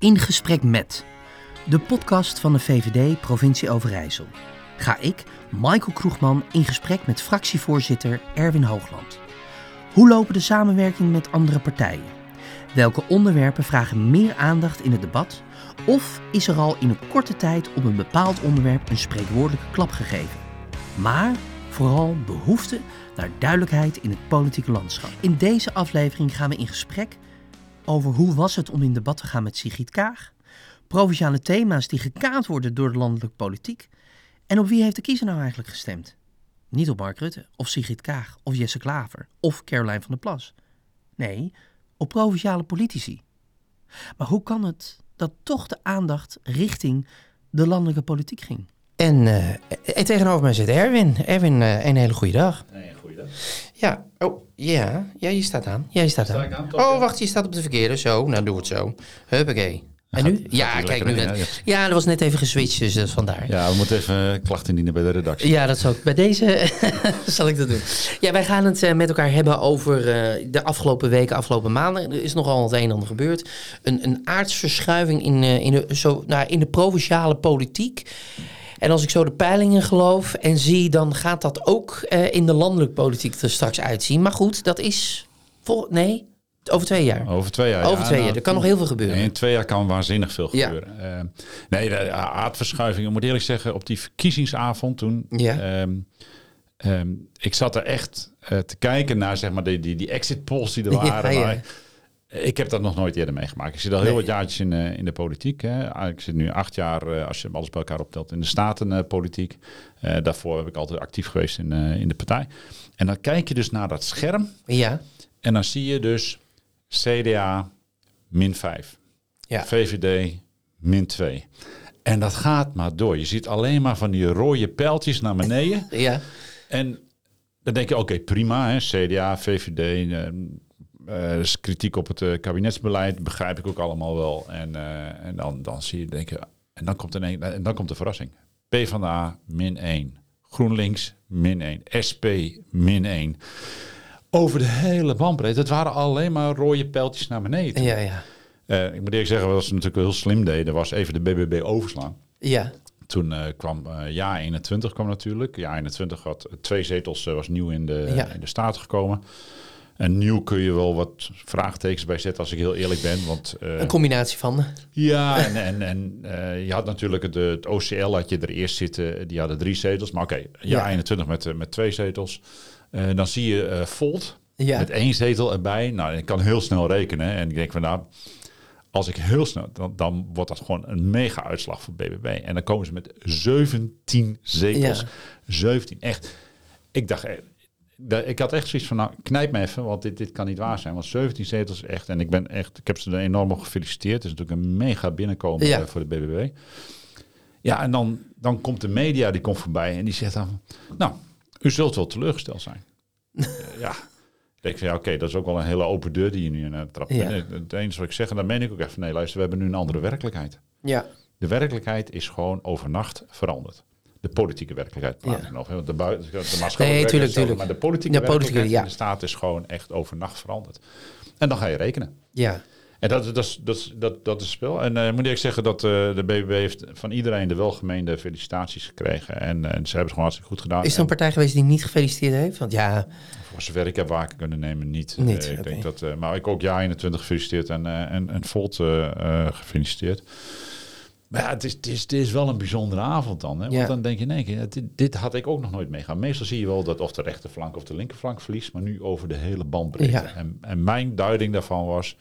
In gesprek met de podcast van de VVD Provincie Overijssel. Ga ik, Michael Kroegman, in gesprek met fractievoorzitter Erwin Hoogland. Hoe lopen de samenwerkingen met andere partijen? Welke onderwerpen vragen meer aandacht in het debat? Of is er al in een korte tijd op een bepaald onderwerp een spreekwoordelijke klap gegeven? Maar vooral behoefte naar duidelijkheid in het politieke landschap. In deze aflevering gaan we in gesprek over hoe was het om in debat te gaan met Sigrid Kaag, provinciale thema's die gekaand worden door de landelijke politiek en op wie heeft de kiezer nou eigenlijk gestemd? Niet op Mark Rutte of Sigrid Kaag of Jesse Klaver of Caroline van der Plas. Nee, op provinciale politici. Maar hoe kan het dat toch de aandacht richting de landelijke politiek ging? En eh, tegenover mij zit Erwin. Erwin, eh, een hele goede dag. Nee, goeiedag. Ja, oh, ja, ja, je staat aan. Ja, je staat Sta aan. oh, wacht, je staat op de verkeerde. Zo, nou doe het zo. Huppakee. En nu? gaat Ja, kijk, nu in, net. Ja, dat was net even geswitcht, dus dat is vandaar. Ja, we moeten even eh, klachten indienen bij de redactie. Ja, dat zal ik bij deze zal ik dat doen. Ja, wij gaan het eh, met elkaar hebben over eh, de afgelopen weken, afgelopen maanden. Er is nogal het een en ander gebeurd. Een, een aardsverschuiving in, eh, in, de, zo, nou, in de provinciale politiek. En als ik zo de peilingen geloof en zie, dan gaat dat ook eh, in de landelijke politiek er straks uitzien. Maar goed, dat is vol, nee, over twee jaar. Over twee jaar. over ja, twee nou, jaar. Er kan nog heel veel gebeuren. In twee jaar kan waanzinnig veel Ja. gebeuren. Eh, nee, de aardverschuiving. Ik moet eerlijk zeggen, op die verkiezingsavond toen... Ja. ehm, ehm, ik zat er echt eh, te kijken naar zeg maar, die, die, die exit polls die er waren. ja. Ik heb dat nog nooit eerder meegemaakt. Ik zit al heel Nee. wat jaartjes in, eh, in de politiek. Hè. Ah, Ik zit nu acht jaar, eh, als je alles bij elkaar optelt, in de statenpolitiek. Eh daarvoor heb ik altijd actief geweest in, in de partij. En dan kijk je dus naar dat scherm. Ja, En dan zie je dus CDA min 5. Ja. VVD min 2. En dat gaat maar door. Je ziet alleen maar van die rode pijltjes naar beneden. ja, en dan denk je, oké, prima. Hè, CDA, VVD, eh, is kritiek op het eh, kabinetsbeleid. Begrijp ik ook allemaal wel. En, eh, en dan, dan zie je, denk je... En dan komt, een, en dan komt de verrassing. PvdA min 1. GroenLinks min 1. SP min 1. Over de hele bandbreedte. Het waren alleen maar rode pijltjes naar beneden. ja, ja. Ik moet eerlijk zeggen, wat ze natuurlijk heel slim deden, was even de BBB overslaan. Ja, Toen kwam eh jaar 21 kwam natuurlijk. Jaar 21 had twee zetels, was nieuw in de, Ja. in de Staten gekomen. En nieuw kun je wel wat vraagtekens bij zetten als ik heel eerlijk ben. Want eh, een combinatie van. ja, en, en, en eh, je had natuurlijk het, het OCL had je er eerst zitten. Die hadden drie zetels. Maar oké, Ja. 21 met, eh, met twee zetels. Dan zie je Volt Ja. met één zetel erbij. Nou, ik kan heel snel rekenen. En ik denk van nou, als ik heel snel, dan, dan wordt dat gewoon een mega uitslag voor BBB. En dan komen ze met 17 zetels. Ja. 17, echt. Ik dacht, da- ik had echt zoiets van, nou, knijp me even, want dit, dit kan niet waar zijn. Want 17 zetels echt, en ik ben echt, ik heb ze er enorm op gefeliciteerd. Het is natuurlijk een mega binnenkomen Ja. eh, voor de BBB. Ja, en dan, dan komt de media, die komt voorbij en die zegt dan, nou, u zult wel teleurgesteld zijn. Eh, ja, ik denk van ja, oké, dat is ook wel een hele open deur die je nu in uh, trapt. Ja. Het enige wat ik zeg, en dan meen ik ook even, nee, luister, we hebben nu een andere werkelijkheid. Ja, De werkelijkheid is gewoon overnacht veranderd. De politieke werkelijkheid praat Ja. nog. hè, Want de, bui- de maatschappelijke Nee, tuurlijk, tuurlijk. Maar de politieke politieke, werkelijkheid ja. in de staat is gewoon echt overnacht veranderd. En dan ga je rekenen. ja. En dat, dat, is- dat, is- dat, dat is het spel. En eh moet ik zeggen dat eh, de BBB heeft van iedereen de welgemeende felicitaties gekregen. En, en ze hebben het gewoon hartstikke goed gedaan. Is er een En partij geweest die niet gefeliciteerd heeft? Want ja, voor zover ik heb waar kunnen nemen, niet. Niet, Eh, ik denk dat, eh, maar ik ook jaar 21 gefeliciteerd en, eh, en, en Volt eh, eh, gefeliciteerd. Maar ja, het is, het, is, het is wel een bijzondere avond dan. Hè? Want Ja. dan denk je, nee, dit, dit had ik ook nog nooit meegaan. Meestal zie je wel dat of de rechterflank of de linkerflank verliest, maar nu over de hele bandbreedte. Ja. En, en mijn duiding daarvan was,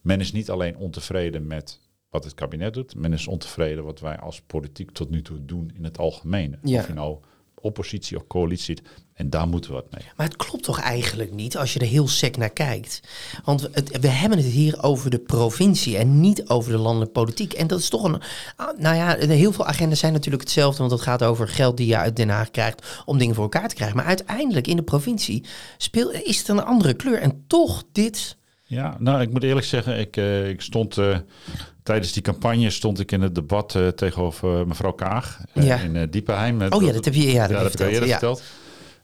men is niet alleen ontevreden met wat het kabinet doet, men is ontevreden wat wij als politiek tot nu toe doen in het algemeen. Ja. Of je nou oppositie of coalitie. En daar moeten we wat mee. maar het klopt toch eigenlijk niet als je er heel sec naar kijkt. Want we hebben het hier over de provincie en niet over de landelijke politiek. En dat is toch een. ah, Nou ja, heel veel agendas zijn natuurlijk hetzelfde. Want het gaat over geld die je uit Den Haag krijgt om dingen voor elkaar te krijgen. Maar uiteindelijk in de provincie speel, is het een andere kleur. En toch dit. Ja, nou, ik moet eerlijk zeggen, ik, eh, ik stond eh, tijdens die campagne stond ik in het debat eh, tegenover mevrouw Kaag Ja. in Diepenheim. Oh ja, dat heb je, ja, dat heb ik verteld. eerder Ja. verteld.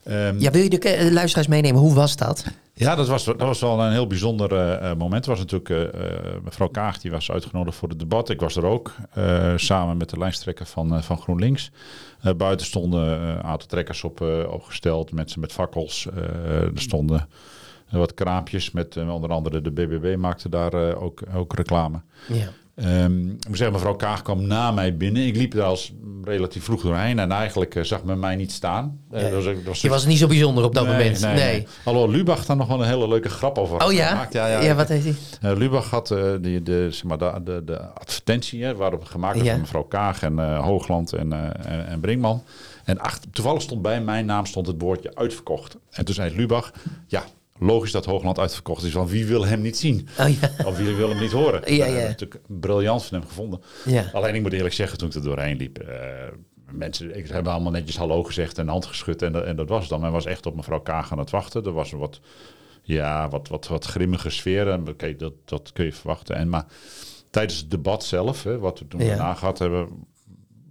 Ehm, Ja, wil je de, luisteraars meenemen? Hoe was dat? Ja, dat was, dat was wel een heel bijzonder moment. Het was natuurlijk mevrouw Kaag, die was uitgenodigd voor het debat. Ik was er ook, samen met de lijsttrekker van, van GroenLinks. buiten stonden een aantal trekkers op, opgesteld, mensen met fakkels. er stonden wat kraampjes met onder andere de BBB maakte daar ook, ook reclame. Ja. Um, ik moet zeggen, mevrouw Kaag kwam na mij binnen. Ik liep daar als relatief vroeg doorheen en eigenlijk uh, zag men mij niet staan. Uh, dat was, dat was je was niet zo bijzonder op dat moment. Nee, nee. Hallo, Lubach daar nog wel een hele leuke grap over oh, ja? gemaakt. Ja, ja, ja, wat heeft hij? Uh, Lubach had die, de, zeg maar, de, de, de advertentie waarop gemaakt werd van mevrouw Kaag en Hoogland en, en, en Brinkman. En achter, toevallig stond bij mijn naam stond het woordje uitverkocht. En toen zei Lubach, ja, logisch dat Hoogland uitverkocht is. Want wie wil hem niet zien? Oh, ja. Of wie wil hem niet horen? Ja, ja. natuurlijk briljant van hem gevonden. Ja. Alleen ik moet eerlijk zeggen, toen ik er doorheen liep... Uh, mensen ik, hebben allemaal netjes hallo gezegd en hand geschud. En, en dat was het dan. Men was echt op mevrouw Kaag aan het wachten. Er was een wat, ja, wat, wat, wat grimmige sfeer. En oké, dat, dat kun je verwachten. En, maar tijdens het debat zelf, hè, wat we toen daarna gehad hebben...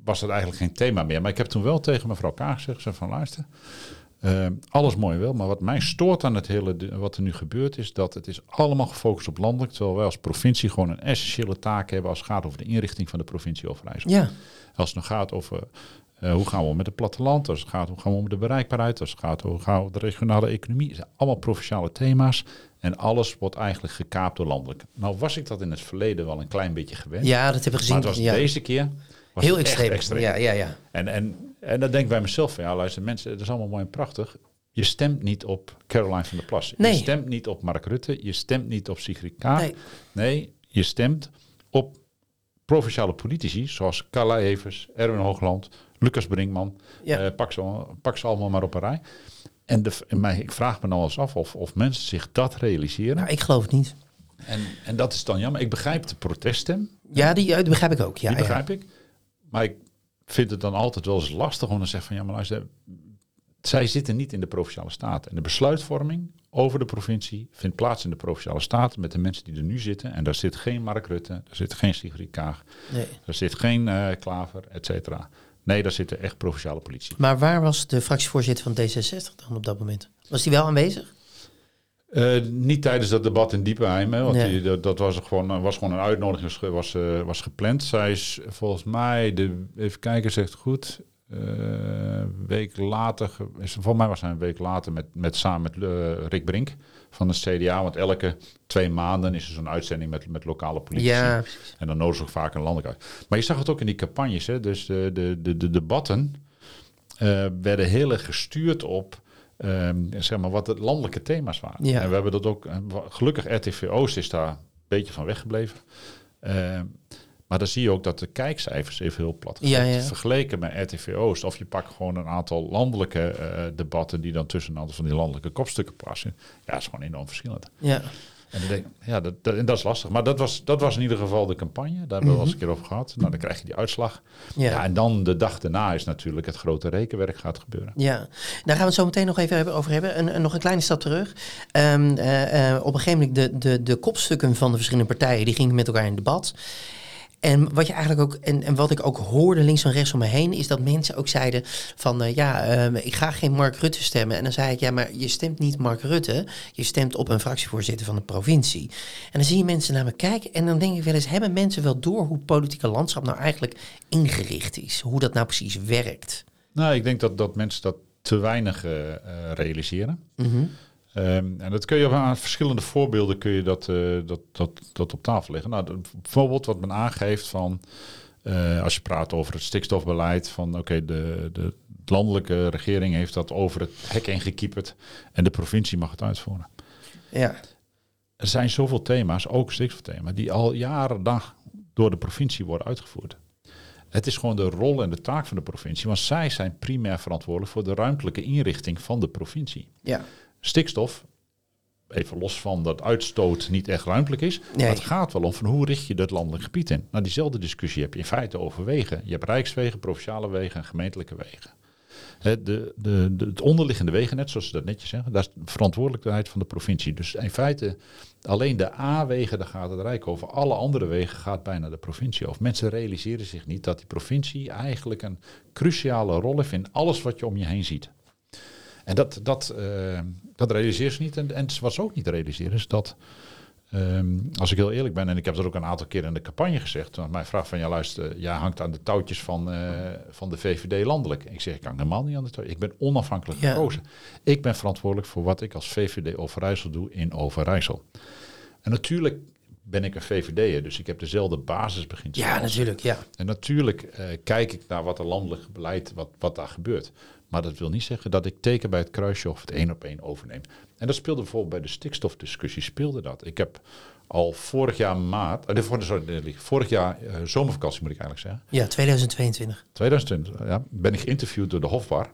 was dat eigenlijk geen thema meer. Maar ik heb toen wel tegen mevrouw Kaag gezegd... van luister... Uh, alles mooi wel, maar wat mij stoort aan het hele, wat er nu gebeurt, is dat het is allemaal gefocust op landelijk, terwijl wij als provincie gewoon een essentiële taak hebben als het gaat over de inrichting van de provincie Overijssel. Ja. Als het nog gaat over uh, hoe gaan we om met het platteland, als het gaat hoe gaan we om met de bereikbaarheid, als het gaat hoe gaan we om de regionale economie, het zijn allemaal provinciale thema's en alles wordt eigenlijk gekaapt door landelijk. Nou was ik dat in het verleden wel een klein beetje gewend. Ja, dat hebben we gezien. Maar het was deze keer Heel extreem. extreem. Ja, ja, ja. En, en, en dan denk ik bij mezelf van, ja luister mensen, het is allemaal mooi en prachtig. Je stemt niet op Caroline van der Plas. Nee. Je stemt niet op Mark Rutte. Je stemt niet op Sigrid Kaag. Nee. nee, je stemt op provinciale politici zoals Carla Evers, Erwin Hoogland, Lucas Brinkman. Ja. Uh, pak, ze, pak ze allemaal maar op een rij. En de, ik vraag me nou eens af of, of mensen zich dat realiseren. Nou, ik geloof het niet. En, en dat is dan jammer. Ik begrijp de proteststem. Ja, die, die begrijp ik ook. Ja, die begrijp ik. Maar ik vind het dan altijd wel eens lastig om te zeggen van ja, maar luister, zij zitten niet in de provinciale staten. En de besluitvorming over de provincie vindt plaats in de provinciale staten met de mensen die er nu zitten. En daar zit geen Mark Rutte, daar zit geen Sigrid Kaag, nee. daar zit geen uh, Klaver, et cetera. Nee, daar zitten echt provinciale politie. Maar waar was de fractievoorzitter van D66 dan op dat moment? Was die wel aanwezig? Uh, niet tijdens dat debat in Diepenheim, hè, want die, dat, dat, was, gewoon, was gewoon een uitnodiging, was, uh, was gepland. Zij is volgens mij, de, even kijken, zegt goed, uh, week later, is, volgens mij was hij een week later met, met, samen met Rick Brink van de CDA. Want elke twee maanden is er zo'n uitzending met, met lokale politici. Ja, en dan nodig ze ook vaak een landelijk uit. Maar je zag het ook in die campagnes, hè, dus de, de, de, de debatten werden heel erg gestuurd op Um, zeg maar wat de landelijke thema's waren. Ja. En we hebben dat ook, gelukkig RTV Oost is daar een beetje van weggebleven. Um, maar dan zie je ook dat de kijkcijfers even heel plat ja, ja. Vergeleken met RTV Oost, of je pakt gewoon een aantal landelijke uh, debatten die dan tussen een aantal van die landelijke kopstukken passen. Ja, dat is gewoon enorm verschillend. Ja. En dan denk, ja, dat, dat, dat, is lastig. Maar dat was, dat was in ieder geval de campagne. Daar hebben we mm -hmm. een keer over gehad. Nou, dan krijg je die uitslag. Ja. en dan de dag daarna is natuurlijk het grote rekenwerk gaat gebeuren. Ja, daar gaan we het zo meteen nog even over hebben. En, nog een kleine stap terug. Um, uh, op een gegeven moment de, de, de kopstukken van de verschillende partijen... die gingen met elkaar in debat. En wat je eigenlijk ook, en, en wat ik ook hoorde links en rechts om me heen, is dat mensen ook zeiden van uh, ja, uh, ik ga geen Mark Rutte stemmen. En dan zei ik, ja, maar je stemt niet Mark Rutte, je stemt op een fractievoorzitter van de provincie. En dan zie je mensen naar me kijken en dan denk ik wel eens, hebben mensen wel door hoe het politieke landschap nou eigenlijk ingericht is? Hoe dat nou precies werkt? Nou, ik denk dat, dat mensen dat te weinig uh, realiseren. Mm Um, en dat kun je aan verschillende voorbeelden kun je dat, uh, dat, dat, dat op tafel leggen. Nou, bijvoorbeeld wat men aangeeft van uh, als je praat over het stikstofbeleid, van oké, de, de landelijke regering heeft dat over het hek heen gekieperd en de provincie mag het uitvoeren. Ja. Er zijn zoveel thema's, ook stikstofthema, die al jaren dag door de provincie worden uitgevoerd. Het is gewoon de rol en de taak van de provincie, want zij zijn primair verantwoordelijk voor de ruimtelijke inrichting van de provincie. Ja. Stikstof, even los van dat uitstoot niet echt ruimtelijk is. Maar het gaat wel om van hoe richt je dat landelijk gebied in. Nou, diezelfde discussie heb je in feite over wegen. Je hebt rijkswegen, provinciale wegen en gemeentelijke wegen. De, de, de, het onderliggende wegennet, zoals ze dat netjes zeggen, dat is de verantwoordelijkheid van de provincie. Dus in feite alleen de A-wegen, daar gaat het Rijk over. Alle andere wegen gaat bijna de provincie over. Mensen realiseren zich niet dat die provincie eigenlijk een cruciale rol heeft in alles wat je om je heen ziet. En dat, dat, uh, dat realiseer ze niet. En, en wat ze ook niet realiseren is dat, ehm, als ik heel eerlijk ben, en ik heb dat ook een aantal keer in de campagne gezegd, want mijn vraag van, ja luister, jij hangt aan de touwtjes van, uh, van de VVD landelijk. Ik zeg, ik hang helemaal niet aan de touwtjes. Ik ben onafhankelijk gekozen. Ik ben verantwoordelijk voor wat ik als VVD Overijssel doe in Overijssel. En natuurlijk ben ik een VVD'er, dus ik heb dezelfde basisbeginselen. Ja, natuurlijk, ja. En natuurlijk uh, kijk ik naar wat er landelijk beleid, wat, wat daar gebeurt. Maar dat wil niet zeggen dat ik teken bij het kruisje of het één op één overneem. En dat speelde bijvoorbeeld bij de stikstofdiscussie, speelde dat. Ik heb al vorig jaar maart, uh, sorry, vorig jaar uh, zomervakantie moet ik eigenlijk zeggen. Ja, 2022. 2020, ja, ben ik geïnterviewd door de Hofbar.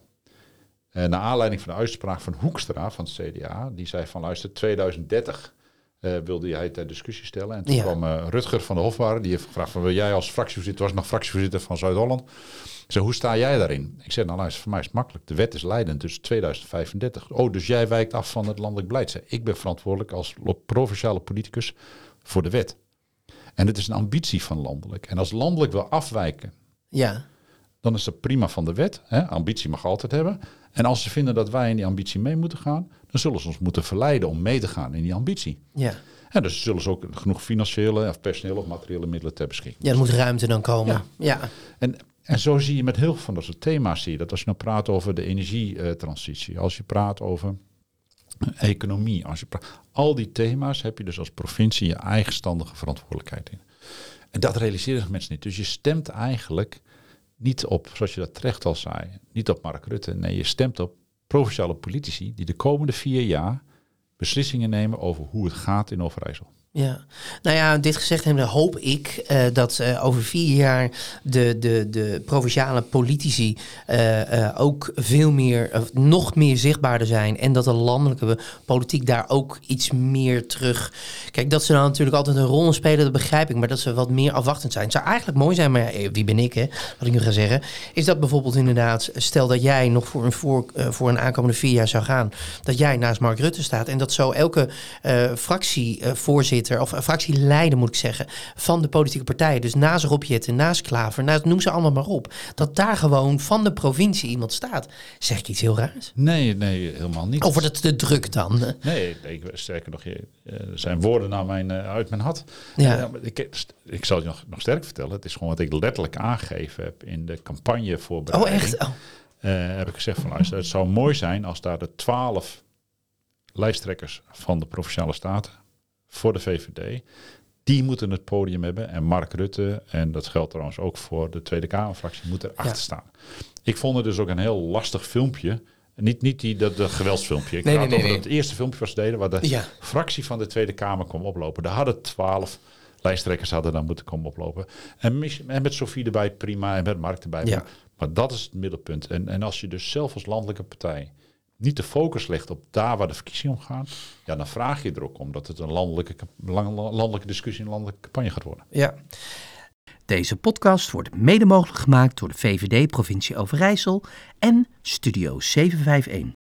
En naar aanleiding van de uitspraak van Hoekstra van het CDA, die zei van luister, 2030 uh, wilde hij ter discussie stellen. En toen ja. kwam uh, Rutger van de Hofwaarde, die heeft gevraagd van wil jij als fractievoorzitter, was nog fractievoorzitter van Zuid-Holland. Ik zei, hoe sta jij daarin? Ik zei, nou luister, voor mij is het makkelijk. De wet is leidend, dus 2035. Oh, dus jij wijkt af van het landelijk beleid. Zei, ik ben verantwoordelijk als provinciale politicus voor de wet. En het is een ambitie van landelijk. En als landelijk wil afwijken, ja. dan is dat prima van de wet. Hè? Ambitie mag altijd hebben. En als ze vinden dat wij in die ambitie mee moeten gaan, dan zullen ze ons moeten verleiden om mee te gaan in die ambitie. Ja. En dus zullen ze ook genoeg financiële of personele of materiële middelen ter beschikking. Ja, er moet ruimte dan komen. Ja. ja. En, en zo zie je met heel veel van dat soort thema's, zie je dat als je nou praat over de energietransitie, als je praat over economie, als je praat, al die thema's heb je dus als provincie je eigenstandige verantwoordelijkheid in. En dat realiseren mensen niet. Dus je stemt eigenlijk niet op, zoals je dat terecht al zei, niet op Mark Rutte. Nee, je stemt op provinciale politici die de komende vier jaar beslissingen nemen over hoe het gaat in Overijssel. Ja, nou ja, dit gezegd hebben, hoop ik uh, dat uh, over vier jaar de, de, de provinciale politici uh, ook veel meer, nog meer zichtbaarder zijn. En dat de landelijke politiek daar ook iets meer terug. Kijk, dat ze dan natuurlijk altijd een rol spelen, dat begrijp ik. Maar dat ze wat meer afwachtend zijn. Het zou eigenlijk mooi zijn, maar wie ben ik, hè, wat ik nu ga zeggen. Is dat bijvoorbeeld inderdaad, stel dat jij nog voor een, voor, voor een aankomende vier jaar zou gaan. Dat jij naast Mark Rutte staat. En dat zo elke fractievoorzitter of fractieleider moet ik zeggen, van de politieke partijen. Dus naast Rob Jetten, naast Klaver, naast, noem ze allemaal maar op. Dat daar gewoon van de provincie iemand staat. Zeg ik iets heel raars? Nee, nee, helemaal niet. Of wordt het te druk dan? Nee, ik, sterker nog, er zijn woorden naar mijn, uh, uit mijn had. Ja. ik, ik zal je nog, nog sterk vertellen. Het is gewoon wat ik letterlijk aangegeven heb in de campagne voor. Oh, echt? Oh. Uh, heb ik gezegd van luister, het zou mooi zijn als daar de twaalf lijsttrekkers van de Provinciale Staten voor de VVD. Die moeten het podium hebben. En Mark Rutte, en dat geldt trouwens ook voor de Tweede Kamerfractie, moet erachter ja. staan. Ik vond het dus ook een heel lastig filmpje. Niet, niet die, dat, dat geweldsfilmpje. Ik nee, praat nee, over nee, het eerste filmpje was deden waar de Ja. fractie van de Tweede Kamer kwam oplopen. Daar hadden twaalf lijsttrekkers hadden dan moeten komen oplopen. En, met Sofie erbij prima en met Mark erbij. Ja. Maar dat is het middelpunt. En, en als je dus zelf als landelijke partij niet de focus legt op daar waar de verkiezingen om gaan, ja, dan vraag je er ook om dat het een landelijke, landelijke discussie, een landelijke campagne gaat worden. Ja. Deze podcast wordt mede mogelijk gemaakt door de VVD Provincie Overijssel en Studio 751.